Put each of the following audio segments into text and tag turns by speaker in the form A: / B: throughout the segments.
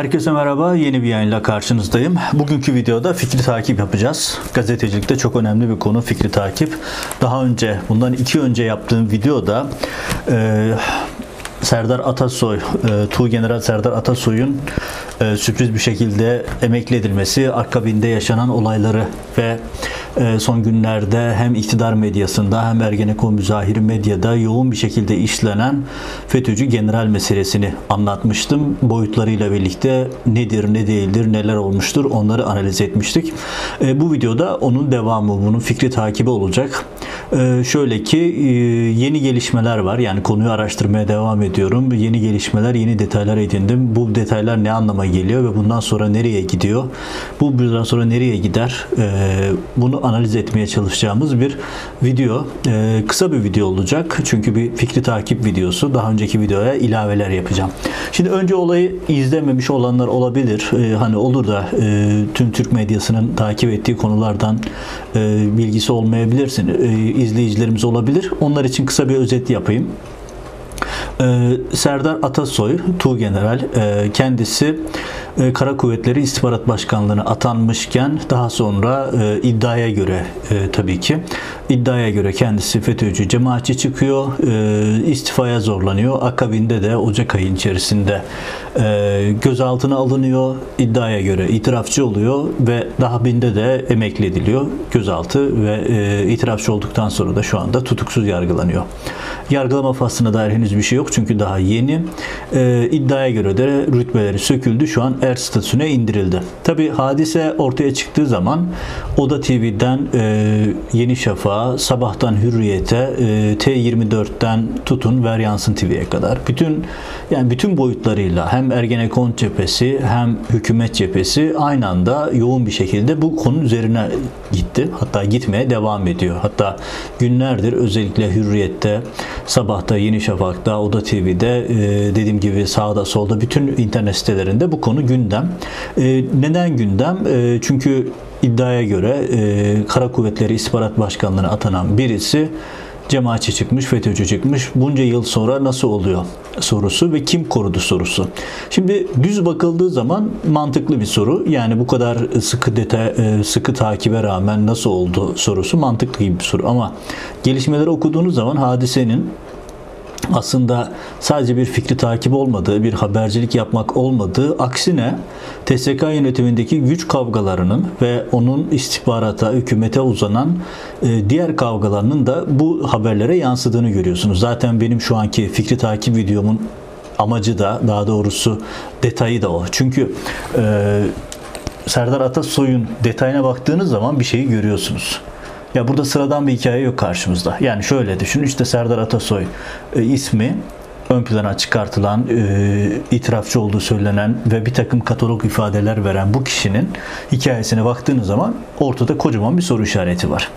A: Herkese merhaba. Yeni bir yayınla karşınızdayım. Bugünkü videoda fikri takip yapacağız. Gazetecilikte çok önemli bir konu fikri takip. Daha önce, bundan iki önce yaptığım videoda e, Serdar Atasoy, e, Tu General Serdar Atasoy'un e, sürpriz bir şekilde emekli edilmesi, akabinde yaşanan olayları ve son günlerde hem iktidar medyasında hem Ergenekon müzahiri medyada yoğun bir şekilde işlenen FETÖ'cü general meselesini anlatmıştım. Boyutlarıyla birlikte nedir, ne değildir, neler olmuştur onları analiz etmiştik. E, bu videoda onun devamı, bunun fikri takibi olacak. E, şöyle ki e, yeni gelişmeler var. Yani konuyu araştırmaya devam ediyorum. Yeni gelişmeler, yeni detaylar edindim. Bu detaylar ne anlama geliyor ve bundan sonra nereye gidiyor? Bu bundan sonra nereye gider? Bunu analiz etmeye çalışacağımız bir video. E, kısa bir video olacak. Çünkü bir fikri takip videosu. Daha önceki videoya ilaveler yapacağım. Şimdi önce olayı izlememiş olanlar olabilir. E, hani olur da e, tüm Türk medyasının takip ettiği konulardan e, bilgisi olmayabilirsin. E, izleyicilerimiz olabilir. Onlar için kısa bir özet yapayım. Ee, Serdar Atasoy, Tu General, e, kendisi e, Kara Kuvvetleri İstihbarat Başkanlığı'na atanmışken daha sonra e, iddiaya göre tabii ki iddiaya göre kendisi FETÖ'cü cemaatçi çıkıyor, istifaya zorlanıyor. Akabinde de Ocak ayı içerisinde gözaltına alınıyor. İddiaya göre itirafçı oluyor ve daha binde de emekli ediliyor gözaltı ve itirafçı olduktan sonra da şu anda tutuksuz yargılanıyor. Yargılama faslına dair henüz bir şey yok çünkü daha yeni. E, iddiaya göre de rütbeleri söküldü. Şu an er statüsüne indirildi. Tabi hadise ortaya çıktığı zaman Oda TV'den e, Yeni Şafak'a, Sabahtan Hürriyet'e, e, T24'ten tutun Veryansın TV'ye kadar bütün yani bütün boyutlarıyla hem Ergenekon cephesi hem hükümet cephesi aynı anda yoğun bir şekilde bu konu üzerine gitti. Hatta gitmeye devam ediyor. Hatta günlerdir özellikle Hürriyet'te, Sabah'ta, Yeni Şafak'ta, Oda TV'de e, dediğim gibi sağda solda bütün internet sitelerinde bu konu gündem. E, neden gündem? E, çünkü iddiaya göre Kara Kuvvetleri İstihbarat Başkanlığı'na atanan birisi cemaatçi çıkmış, FETÖ'cü çıkmış. Bunca yıl sonra nasıl oluyor sorusu ve kim korudu sorusu. Şimdi düz bakıldığı zaman mantıklı bir soru. Yani bu kadar sıkı detay, sıkı takibe rağmen nasıl oldu sorusu mantıklı bir soru. Ama gelişmeleri okuduğunuz zaman hadisenin aslında sadece bir fikri takip olmadığı, bir habercilik yapmak olmadığı, aksine TSK yönetimindeki güç kavgalarının ve onun istihbarata, hükümete uzanan e, diğer kavgalarının da bu haberlere yansıdığını görüyorsunuz. Zaten benim şu anki fikri takip videomun amacı da daha doğrusu detayı da o. Çünkü e, Serdar Atasoy'un detayına baktığınız zaman bir şeyi görüyorsunuz. Ya burada sıradan bir hikaye yok karşımızda. Yani şöyle düşün işte Serdar Atasoy e, ismi ön plana çıkartılan, e, itirafçı olduğu söylenen ve bir takım katalog ifadeler veren bu kişinin hikayesine baktığınız zaman ortada kocaman bir soru işareti var.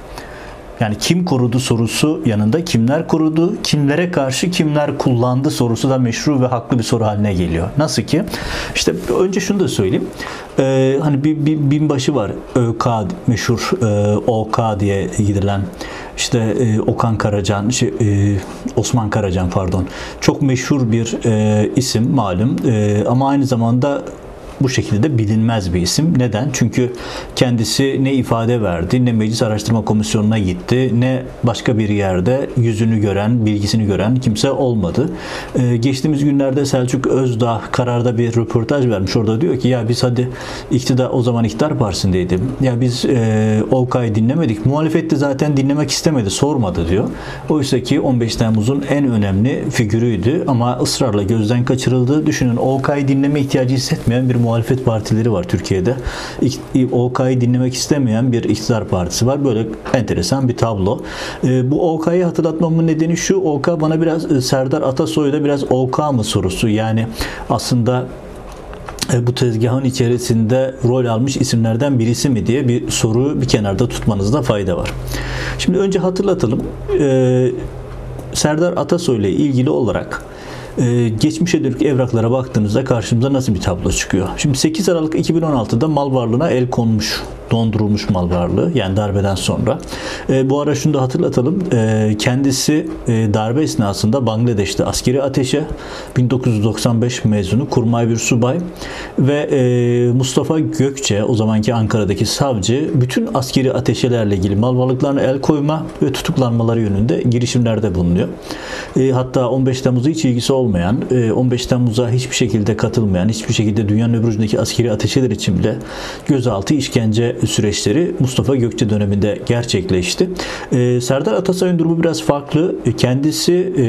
A: Yani kim korudu sorusu yanında kimler korudu, kimlere karşı kimler kullandı sorusu da meşru ve haklı bir soru haline geliyor. Nasıl ki? İşte önce şunu da söyleyeyim. Ee, hani bir, bir binbaşı var. ÖK meşhur e, OK diye gidilen işte e, Okan Karacan, şey, e, Osman Karacan pardon. Çok meşhur bir e, isim malum e, ama aynı zamanda bu şekilde bilinmez bir isim. Neden? Çünkü kendisi ne ifade verdi, ne Meclis Araştırma Komisyonu'na gitti, ne başka bir yerde yüzünü gören, bilgisini gören kimse olmadı. Ee, geçtiğimiz günlerde Selçuk Özdağ kararda bir röportaj vermiş. Orada diyor ki ya biz hadi iktidar o zaman iktidar partisindeydim. Ya biz e, Olkay'ı dinlemedik. Muhalefet de zaten dinlemek istemedi, sormadı diyor. Oysa ki 15 Temmuz'un en önemli figürüydü ama ısrarla gözden kaçırıldı. Düşünün Olkay'ı dinleme ihtiyacı hissetmeyen bir muhalefet partileri var Türkiye'de. OK'yı dinlemek istemeyen bir iktidar partisi var. Böyle enteresan bir tablo. E, bu OK'yı hatırlatmamın nedeni şu. OK bana biraz e, Serdar Atasoy'da biraz OK mı sorusu. Yani aslında e, bu tezgahın içerisinde rol almış isimlerden birisi mi diye bir soruyu bir kenarda tutmanızda fayda var. Şimdi önce hatırlatalım. Ee, Serdar Atasoy ile ilgili olarak ee, geçmişe dönük evraklara baktığınızda karşımıza nasıl bir tablo çıkıyor? Şimdi 8 Aralık 2016'da mal varlığına el konmuştu dondurulmuş mal varlığı yani darbeden sonra. E, bu ara şunu da hatırlatalım. E, kendisi e, darbe esnasında Bangladeş'te askeri ateşe 1995 mezunu kurmay bir subay ve e, Mustafa Gökçe o zamanki Ankara'daki savcı bütün askeri ateşelerle ilgili mal varlıklarına el koyma ve tutuklanmaları yönünde girişimlerde bulunuyor. E, hatta 15 Temmuz'a hiç ilgisi olmayan, e, 15 Temmuz'a hiçbir şekilde katılmayan, hiçbir şekilde dünyanın öbür ucundaki askeri ateşeler için bile gözaltı işkence süreçleri Mustafa Gökçe döneminde gerçekleşti. E, Serdar Atasay'ın durumu biraz farklı. E, kendisi e,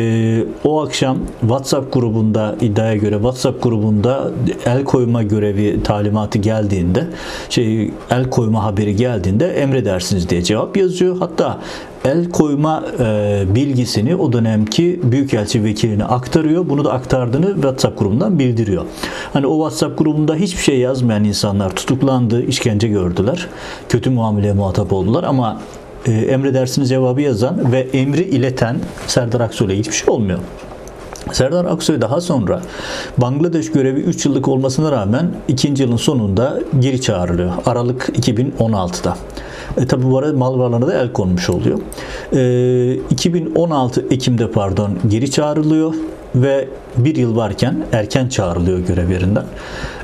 A: o akşam WhatsApp grubunda iddiaya göre WhatsApp grubunda el koyma görevi talimatı geldiğinde şey el koyma haberi geldiğinde emredersiniz diye cevap yazıyor. Hatta el koyma e, bilgisini o dönemki büyükelçi vekiline aktarıyor. Bunu da aktardığını WhatsApp grubundan bildiriyor. Hani o WhatsApp grubunda hiçbir şey yazmayan insanlar tutuklandı, işkence gördüler. Kötü muameleye muhatap oldular ama e, emredersiniz cevabı yazan ve emri ileten Serdar Aksoy'la hiçbir şey olmuyor. Serdar Aksoy daha sonra Bangladeş görevi 3 yıllık olmasına rağmen 2. yılın sonunda geri çağrılıyor. Aralık 2016'da. E, tabi bu arada mal varlığına da el konmuş oluyor. E, 2016 Ekim'de pardon geri çağrılıyor ve bir yıl varken erken çağrılıyor görev yerinden.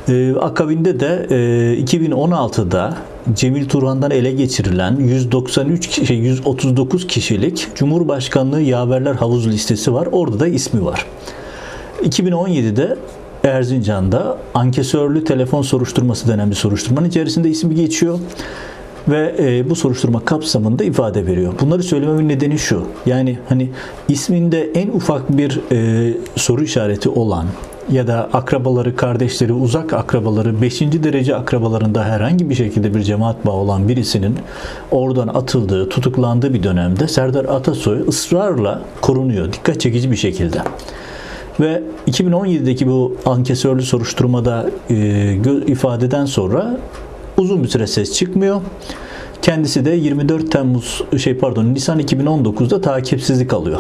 A: E, akabinde de e, 2016'da Cemil Turhan'dan ele geçirilen 193 şey 139 kişilik Cumhurbaşkanlığı yaverler havuz listesi var. Orada da ismi var. 2017'de Erzincan'da ankesörlü telefon soruşturması denen bir soruşturmanın içerisinde ismi geçiyor ve e, bu soruşturma kapsamında ifade veriyor. Bunları söylememin nedeni şu. Yani hani isminde en ufak bir e, soru işareti olan ya da akrabaları, kardeşleri, uzak akrabaları, 5. derece akrabalarında herhangi bir şekilde bir cemaat bağı olan birisinin oradan atıldığı, tutuklandığı bir dönemde Serdar Atasoy ısrarla korunuyor. Dikkat çekici bir şekilde. Ve 2017'deki bu ankesörlü soruşturmada e, ifadeden sonra uzun bir süre ses çıkmıyor. Kendisi de 24 Temmuz şey pardon Nisan 2019'da takipsizlik alıyor.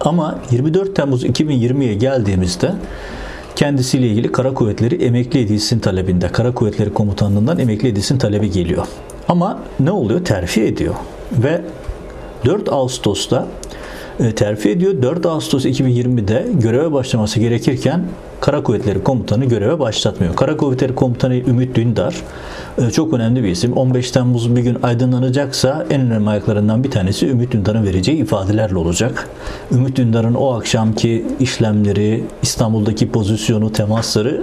A: Ama 24 Temmuz 2020'ye geldiğimizde kendisiyle ilgili Kara Kuvvetleri emekli edilsin talebinde, Kara Kuvvetleri Komutanlığından emekli edilsin talebi geliyor. Ama ne oluyor? Terfi ediyor. Ve 4 Ağustos'ta e, terfi ediyor. 4 Ağustos 2020'de göreve başlaması gerekirken Kara Kuvvetleri Komutanı göreve başlatmıyor. Kara Kuvvetleri Komutanı Ümit Dündar çok önemli bir isim. 15 Temmuz bir gün aydınlanacaksa en önemli ayaklarından bir tanesi Ümit Dündar'ın vereceği ifadelerle olacak. Ümit Dündar'ın o akşamki işlemleri, İstanbul'daki pozisyonu, temasları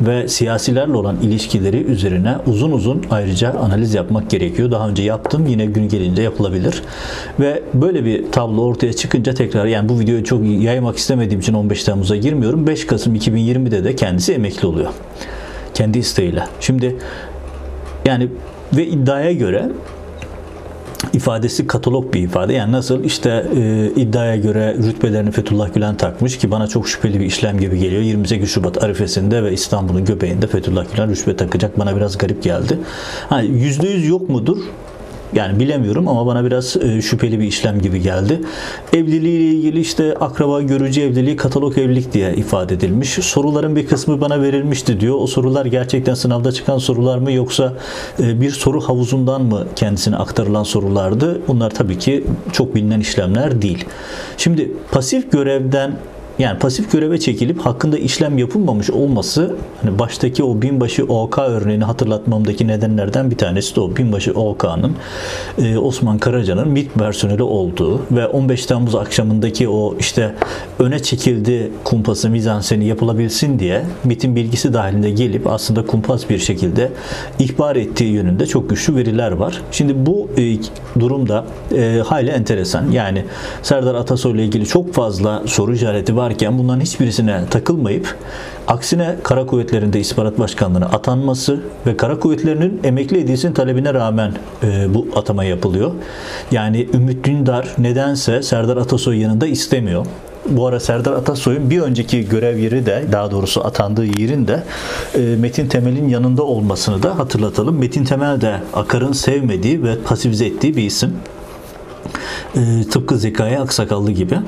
A: ve siyasilerle olan ilişkileri üzerine uzun uzun ayrıca analiz yapmak gerekiyor. Daha önce yaptım yine gün gelince yapılabilir. Ve böyle bir tablo ortaya çıkınca tekrar yani bu videoyu çok yaymak istemediğim için 15 Temmuz'a girmiyorum. 5 Kasım 2020'de de kendisi emekli oluyor. Kendi isteğiyle. Şimdi yani ve iddiaya göre ifadesi katalog bir ifade. Yani nasıl işte e, iddiaya göre rütbelerini Fethullah Gülen takmış ki bana çok şüpheli bir işlem gibi geliyor. 28 Şubat arifesinde ve İstanbul'un göbeğinde Fethullah Gülen rüşvet takacak. Bana biraz garip geldi. Hani %100 yok mudur? Yani bilemiyorum ama bana biraz e, şüpheli bir işlem gibi geldi. Evliliği ile ilgili işte akraba görücü evliliği katalog evlilik diye ifade edilmiş. Soruların bir kısmı bana verilmişti diyor. O sorular gerçekten sınavda çıkan sorular mı yoksa e, bir soru havuzundan mı kendisine aktarılan sorulardı? Bunlar tabii ki çok bilinen işlemler değil. Şimdi pasif görevden yani pasif göreve çekilip hakkında işlem yapılmamış olması hani baştaki o binbaşı OK örneğini hatırlatmamdaki nedenlerden bir tanesi de o. Binbaşı OK'nın e, Osman Karaca'nın MİT personeli olduğu ve 15 Temmuz akşamındaki o işte öne çekildi kumpası mizanseni yapılabilsin diye MİT'in bilgisi dahilinde gelip aslında kumpas bir şekilde ihbar ettiği yönünde çok güçlü veriler var. Şimdi bu e, durumda e, hayli enteresan. Yani Serdar Atasoy ile ilgili çok fazla soru işareti var varken bunların hiçbirisine takılmayıp aksine Kara Kuvvetleri'nde İstihbarat Başkanlığı'na atanması ve Kara Kuvvetleri'nin emekli edilsin talebine rağmen e, bu atama yapılıyor. Yani Ümit Dündar nedense Serdar Atasoy yanında istemiyor. Bu ara Serdar Atasoy'un bir önceki görev yeri de daha doğrusu atandığı yerin de e, Metin Temel'in yanında olmasını da hatırlatalım. Metin Temel de Akar'ın sevmediği ve pasifize ettiği bir isim. E, tıpkı Zekai Aksakallı gibi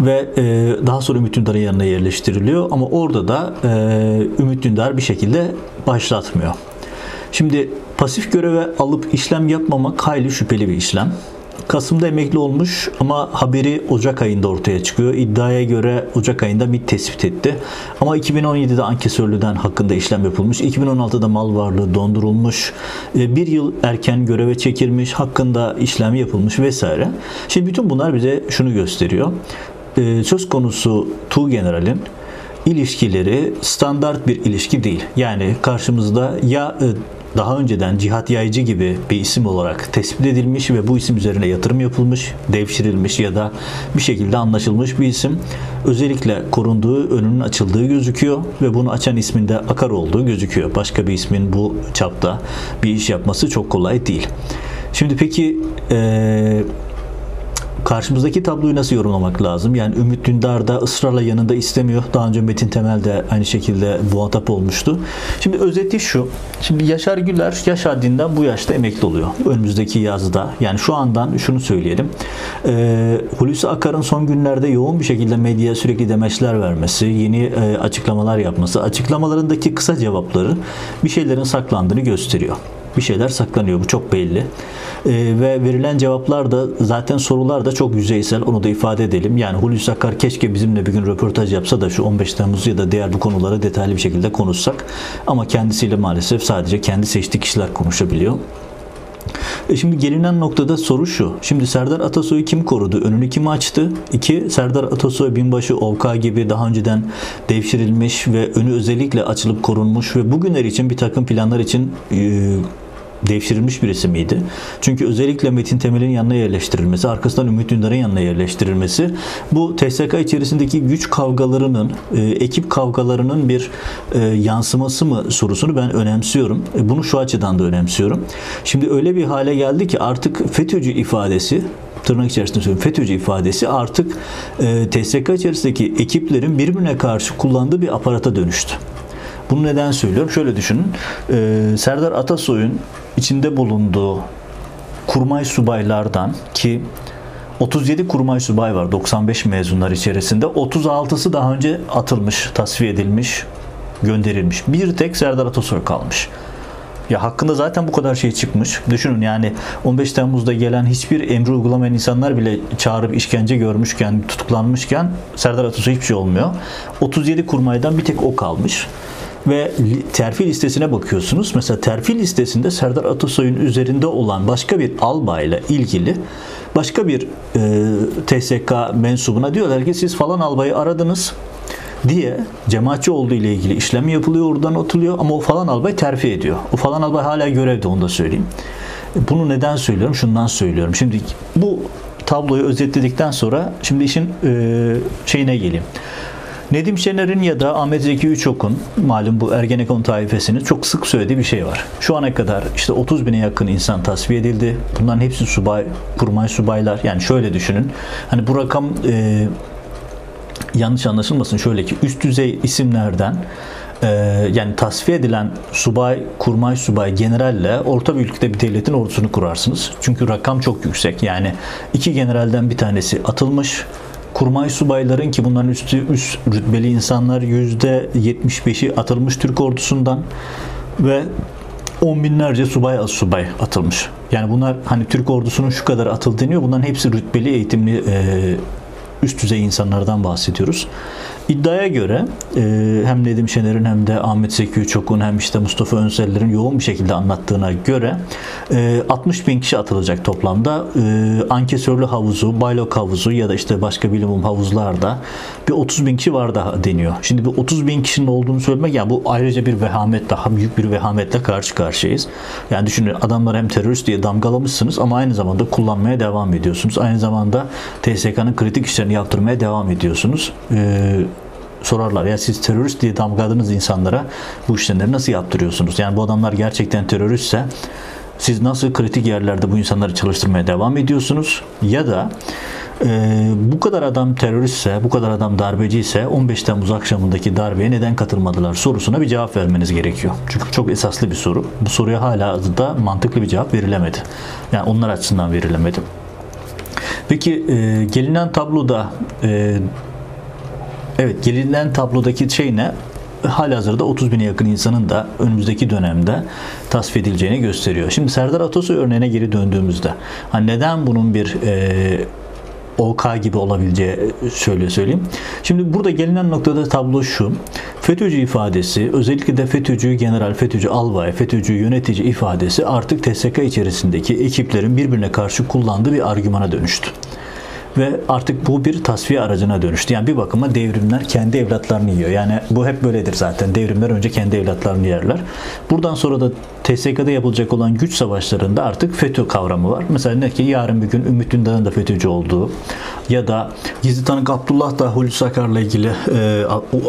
A: ve e, daha sonra Ümit Dündar'ın yanına yerleştiriliyor ama orada da e, Ümit Dündar bir şekilde başlatmıyor. Şimdi Pasif göreve alıp işlem yapmamak hayli şüpheli bir işlem. Kasım'da emekli olmuş ama haberi Ocak ayında ortaya çıkıyor. İddiaya göre Ocak ayında MİT tespit etti. Ama 2017'de ankesörlüden hakkında işlem yapılmış. 2016'da mal varlığı dondurulmuş. E, bir yıl erken göreve çekilmiş. Hakkında işlem yapılmış vesaire. Şimdi bütün bunlar bize şunu gösteriyor. E, söz konusu Tu General'in ilişkileri standart bir ilişki değil. Yani karşımızda ya e, daha önceden Cihat Yaycı gibi bir isim olarak tespit edilmiş ve bu isim üzerine yatırım yapılmış, devşirilmiş ya da bir şekilde anlaşılmış bir isim. Özellikle korunduğu, önünün açıldığı gözüküyor ve bunu açan isminde Akar olduğu gözüküyor. Başka bir ismin bu çapta bir iş yapması çok kolay değil. Şimdi peki eee karşımızdaki tabloyu nasıl yorumlamak lazım? Yani Ümit Dündar da ısrarla yanında istemiyor. Daha önce Metin Temel de aynı şekilde muhatap olmuştu. Şimdi özeti şu. Şimdi Yaşar Güler yaş haddinden bu yaşta emekli oluyor. Önümüzdeki yazda. Yani şu andan şunu söyleyelim. Ee, Hulusi Akar'ın son günlerde yoğun bir şekilde medyaya sürekli demeçler vermesi, yeni e, açıklamalar yapması, açıklamalarındaki kısa cevapları bir şeylerin saklandığını gösteriyor bir şeyler saklanıyor. Bu çok belli. E, ve verilen cevaplar da zaten sorular da çok yüzeysel. Onu da ifade edelim. Yani Hulusi Akar keşke bizimle bir gün röportaj yapsa da şu 15 Temmuz ya da diğer bu konuları detaylı bir şekilde konuşsak. Ama kendisiyle maalesef sadece kendi seçtiği kişiler konuşabiliyor. E şimdi gelinen noktada soru şu. Şimdi Serdar Atasoy'u kim korudu? Önünü kim açtı? İki, Serdar Atasoy binbaşı Ovka gibi daha önceden devşirilmiş ve önü özellikle açılıp korunmuş ve bugünler için bir takım planlar için e, devşirilmiş birisi miydi? Çünkü özellikle Metin Temel'in yanına yerleştirilmesi, arkasından Ümit Dündar'ın yanına yerleştirilmesi bu TSK içerisindeki güç kavgalarının, e, ekip kavgalarının bir e, yansıması mı sorusunu ben önemsiyorum. E, bunu şu açıdan da önemsiyorum. Şimdi öyle bir hale geldi ki artık FETÖ'cü ifadesi tırnak içerisinde söylüyorum FETÖ'cü ifadesi artık e, TSK içerisindeki ekiplerin birbirine karşı kullandığı bir aparata dönüştü. Bunu neden söylüyorum? Şöyle düşünün. E, Serdar Atasoy'un içinde bulunduğu kurmay subaylardan ki 37 kurmay subay var 95 mezunlar içerisinde. 36'sı daha önce atılmış, tasfiye edilmiş, gönderilmiş. Bir tek Serdar Atasoy kalmış. Ya hakkında zaten bu kadar şey çıkmış. Düşünün yani 15 Temmuz'da gelen hiçbir emri uygulamayan insanlar bile çağırıp işkence görmüşken, tutuklanmışken Serdar Atasoy hiçbir şey olmuyor. 37 kurmaydan bir tek o kalmış ve terfi listesine bakıyorsunuz. Mesela terfi listesinde Serdar Atasoy'un üzerinde olan başka bir albayla ilgili başka bir e, TSK mensubuna diyorlar ki siz falan albayı aradınız diye cemaatçi olduğu ile ilgili işlem yapılıyor oradan atılıyor ama o falan albay terfi ediyor. O falan albay hala görevde onu da söyleyeyim. Bunu neden söylüyorum? Şundan söylüyorum. Şimdi bu tabloyu özetledikten sonra şimdi işin e, şeyine geleyim. Nedim Şener'in ya da Ahmet Zeki Üçok'un malum bu Ergenekon taifesinin çok sık söylediği bir şey var. Şu ana kadar işte 30 bine yakın insan tasfiye edildi. Bunların hepsi subay, kurmay subaylar. Yani şöyle düşünün. Hani bu rakam e, yanlış anlaşılmasın şöyle ki üst düzey isimlerden e, yani tasfiye edilen subay, kurmay subay, generalle orta ülkede bir devletin ordusunu kurarsınız. Çünkü rakam çok yüksek. Yani iki generalden bir tanesi atılmış kurmay subayların ki bunların üstü üst rütbeli insanlar %75'i atılmış Türk ordusundan ve on binlerce subay az subay atılmış. Yani bunlar hani Türk ordusunun şu kadar atıl deniyor. Bunların hepsi rütbeli eğitimli e, üst düzey insanlardan bahsediyoruz. İddiaya göre e, hem Nedim Şener'in hem de Ahmet Zeki Çok'un hem işte Mustafa Önseller'in yoğun bir şekilde anlattığına göre e, 60 bin kişi atılacak toplamda. E, ankesörlü havuzu, baylok havuzu ya da işte başka bilimum havuzlarda bir 30 bin kişi var daha deniyor. Şimdi bu 30 bin kişinin olduğunu söylemek yani bu ayrıca bir vehamet daha büyük bir vehametle karşı karşıyayız. Yani düşünün adamlar hem terörist diye damgalamışsınız ama aynı zamanda kullanmaya devam ediyorsunuz. Aynı zamanda TSK'nın kritik işlerini yaptırmaya devam ediyorsunuz. Ee, sorarlar ya siz terörist diye damgaladığınız insanlara bu işlemleri nasıl yaptırıyorsunuz? Yani bu adamlar gerçekten teröristse siz nasıl kritik yerlerde bu insanları çalıştırmaya devam ediyorsunuz? Ya da e, bu kadar adam teröristse, bu kadar adam darbeci ise 15 Temmuz akşamındaki darbeye neden katılmadılar sorusuna bir cevap vermeniz gerekiyor. Çünkü çok esaslı bir soru. Bu soruya hala da mantıklı bir cevap verilemedi. Yani onlar açısından verilemedi. Peki e, gelinen tabloda e, Evet gelinen tablodaki şey ne? halihazırda 30 bine yakın insanın da önümüzdeki dönemde tasfiye edileceğini gösteriyor. Şimdi Serdar Atosu örneğine geri döndüğümüzde hani neden bunun bir e, OK gibi olabileceği şöyle söyleyeyim. Şimdi burada gelinen noktada tablo şu. FETÖ'cü ifadesi özellikle de FETÖ'cü general, FETÖ'cü albay, FETÖ'cü yönetici ifadesi artık TSK içerisindeki ekiplerin birbirine karşı kullandığı bir argümana dönüştü ve artık bu bir tasfiye aracına dönüştü. Yani bir bakıma devrimler kendi evlatlarını yiyor. Yani bu hep böyledir zaten. Devrimler önce kendi evlatlarını yerler. Buradan sonra da TSK'da yapılacak olan güç savaşlarında artık FETÖ kavramı var. Mesela ne ki yarın bir gün Ümit Dündar'ın da FETÖ'cü olduğu ya da gizli tanık Abdullah da Hulusi Akar'la ilgili e,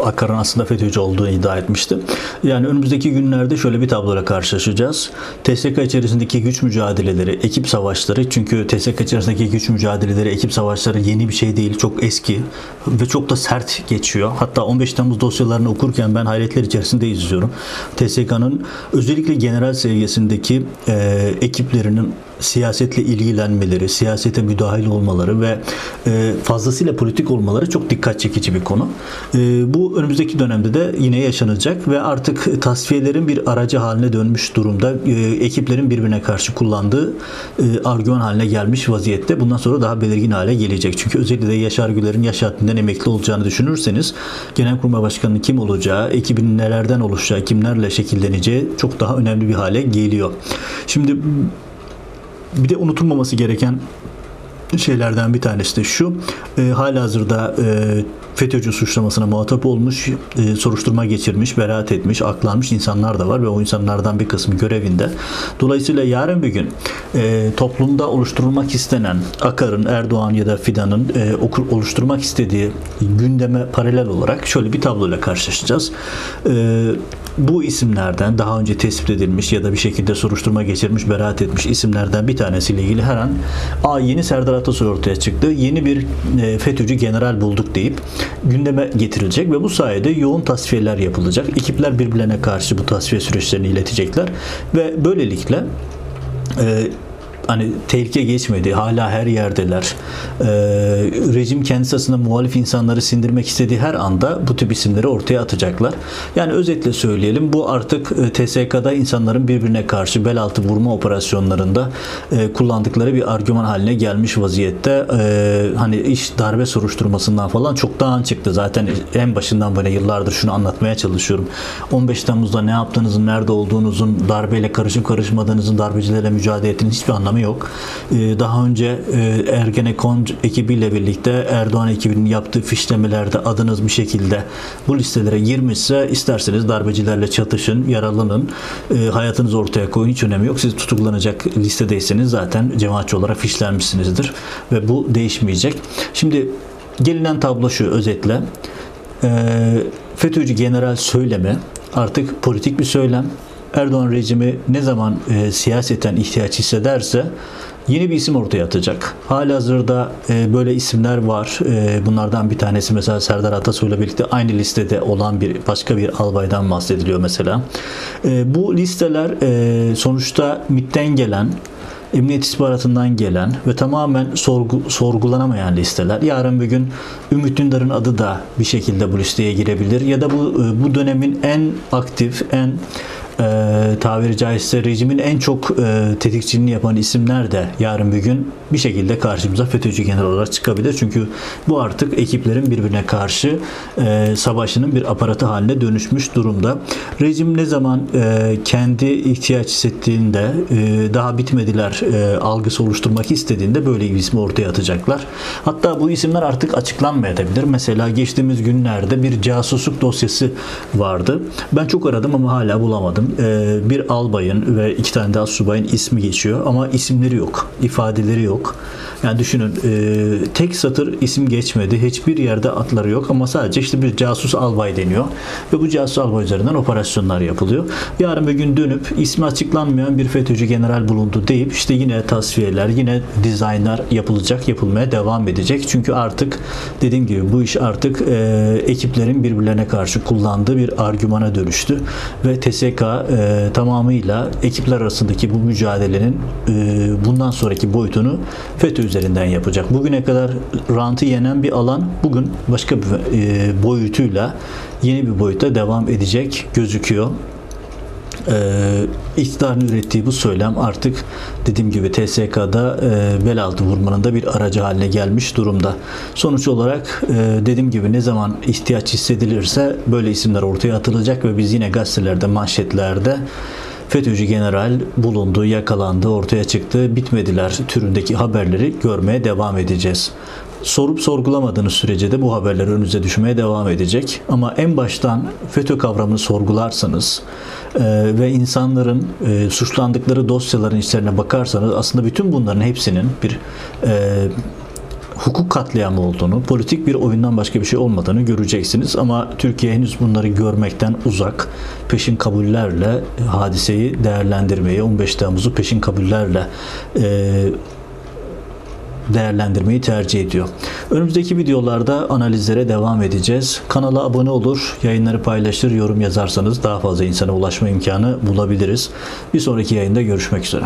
A: Akar'ın aslında FETÖ'cü olduğunu iddia etmişti. Yani önümüzdeki günlerde şöyle bir tabloyla karşılaşacağız. TSK içerisindeki güç mücadeleleri, ekip savaşları çünkü TSK içerisindeki güç mücadeleleri, ekip savaşları yeni bir şey değil. Çok eski ve çok da sert geçiyor. Hatta 15 Temmuz dosyalarını okurken ben hayretler içerisinde izliyorum. TSK'nın özellikle general seviyesindeki e, ekiplerinin siyasetle ilgilenmeleri, siyasete müdahil olmaları ve e, fazlasıyla politik olmaları çok dikkat çekici bir konu. E, bu önümüzdeki dönemde de yine yaşanacak ve artık tasfiyelerin bir aracı haline dönmüş durumda. E, ekiplerin birbirine karşı kullandığı argüman haline gelmiş vaziyette. Bundan sonra daha belirgin hale gelecek. Çünkü özellikle de Yaşar Güler'in yaş haddinden emekli olacağını düşünürseniz Genelkurmay Başkanı'nın kim olacağı, ekibinin nelerden oluşacağı, kimlerle şekilleneceği çok daha önemli bir hale geliyor. Şimdi bir de unutulmaması gereken şeylerden bir tanesi de şu. E, halihazırda e, FETÖ'cü suçlamasına muhatap olmuş, e, soruşturma geçirmiş, beraat etmiş, aklanmış insanlar da var ve o insanlardan bir kısmı görevinde. Dolayısıyla yarın bir gün e, toplumda oluşturulmak istenen Akar'ın, Erdoğan ya da Fidan'ın e, oluşturmak istediği gündeme paralel olarak şöyle bir tabloyla karşılaşacağız. E, bu isimlerden daha önce tespit edilmiş ya da bir şekilde soruşturma geçirmiş, beraat etmiş isimlerden bir tanesiyle ilgili her an a yeni Serdar Atasoy ortaya çıktı. Yeni bir e, FETÖ'cü general bulduk deyip gündeme getirilecek ve bu sayede yoğun tasfiyeler yapılacak. Ekipler birbirlerine karşı bu tasfiye süreçlerini iletecekler ve böylelikle e, hani tehlike geçmedi. Hala her yerdeler. Ee, rejim kendisi aslında muhalif insanları sindirmek istediği her anda bu tip isimleri ortaya atacaklar. Yani özetle söyleyelim bu artık e, TSK'da insanların birbirine karşı bel altı vurma operasyonlarında e, kullandıkları bir argüman haline gelmiş vaziyette. E, hani iş darbe soruşturmasından falan çoktan çıktı. Zaten en başından böyle yıllardır şunu anlatmaya çalışıyorum. 15 Temmuz'da ne yaptığınızın, nerede olduğunuzun, darbeyle karışıp karışmadığınızın, darbecilerle mücadele ettiğiniz hiçbir anlamı yok. Ee, daha önce e, Ergenekon ekibiyle birlikte Erdoğan ekibinin yaptığı fişlemelerde adınız bir şekilde bu listelere girmişse isterseniz darbecilerle çatışın, yaralanın, e, hayatınızı ortaya koyun hiç önemi yok. Siz tutuklanacak listedeyseniz zaten cemaatçi olarak fişlenmişsinizdir ve bu değişmeyecek. Şimdi gelinen tablo şu özetle. E, FETÖ'cü general söyleme artık politik bir söylem Erdoğan rejimi ne zaman e, siyaseten ihtiyaç hissederse yeni bir isim ortaya atacak. Halihazırda e, böyle isimler var. E, bunlardan bir tanesi mesela Serdar Atasoy'la birlikte aynı listede olan bir başka bir albaydan bahsediliyor mesela. E, bu listeler e, sonuçta MIT'ten gelen Emniyet istihbaratından gelen ve tamamen sorgu, sorgulanamayan listeler. Yarın bir gün Ümit Dündar'ın adı da bir şekilde bu listeye girebilir ya da bu e, bu dönemin en aktif, en e, tabiri caizse rejimin en çok e, tetikçiliğini yapan isimler de yarın bir gün bir şekilde karşımıza FETÖ'cü general olarak çıkabilir. Çünkü bu artık ekiplerin birbirine karşı e, savaşının bir aparatı haline dönüşmüş durumda. Rejim ne zaman e, kendi ihtiyaç hissettiğinde e, daha bitmediler e, algısı oluşturmak istediğinde böyle bir ismi ortaya atacaklar. Hatta bu isimler artık açıklanmayabilir. Mesela geçtiğimiz günlerde bir casusluk dosyası vardı. Ben çok aradım ama hala bulamadım e, bir albayın ve iki tane daha subayın ismi geçiyor ama isimleri yok, ifadeleri yok. Yani düşünün e, tek satır isim geçmedi. Hiçbir yerde atları yok ama sadece işte bir casus albay deniyor. Ve bu casus albay üzerinden operasyonlar yapılıyor. Yarın bir gün dönüp ismi açıklanmayan bir FETÖ'cü general bulundu deyip işte yine tasfiyeler, yine dizaynlar yapılacak, yapılmaya devam edecek. Çünkü artık dediğim gibi bu iş artık e, ekiplerin birbirlerine karşı kullandığı bir argümana dönüştü. Ve TSK e, tamamıyla ekipler arasındaki bu mücadelenin e, bundan sonraki boyutunu FETÖ üzerinden yapacak. Bugüne kadar rantı yenen bir alan bugün başka bir e, boyutuyla yeni bir boyutta devam edecek gözüküyor e, iktidarın ürettiği bu söylem artık dediğim gibi TSK'da e, bel altı vurmanın da bir aracı haline gelmiş durumda. Sonuç olarak e, dediğim gibi ne zaman ihtiyaç hissedilirse böyle isimler ortaya atılacak ve biz yine gazetelerde, manşetlerde FETÖ'cü general bulundu, yakalandı, ortaya çıktı, bitmediler türündeki haberleri görmeye devam edeceğiz. Sorup sorgulamadığınız sürece de bu haberler önünüze düşmeye devam edecek. Ama en baştan FETÖ kavramını sorgularsanız e, ve insanların e, suçlandıkları dosyaların içlerine bakarsanız aslında bütün bunların hepsinin bir e, hukuk katliamı olduğunu, politik bir oyundan başka bir şey olmadığını göreceksiniz. Ama Türkiye henüz bunları görmekten uzak. Peşin kabullerle hadiseyi değerlendirmeyi, 15 Temmuz'u peşin kabullerle e, değerlendirmeyi tercih ediyor. Önümüzdeki videolarda analizlere devam edeceğiz. Kanala abone olur, yayınları paylaşır, yorum yazarsanız daha fazla insana ulaşma imkanı bulabiliriz. Bir sonraki yayında görüşmek üzere.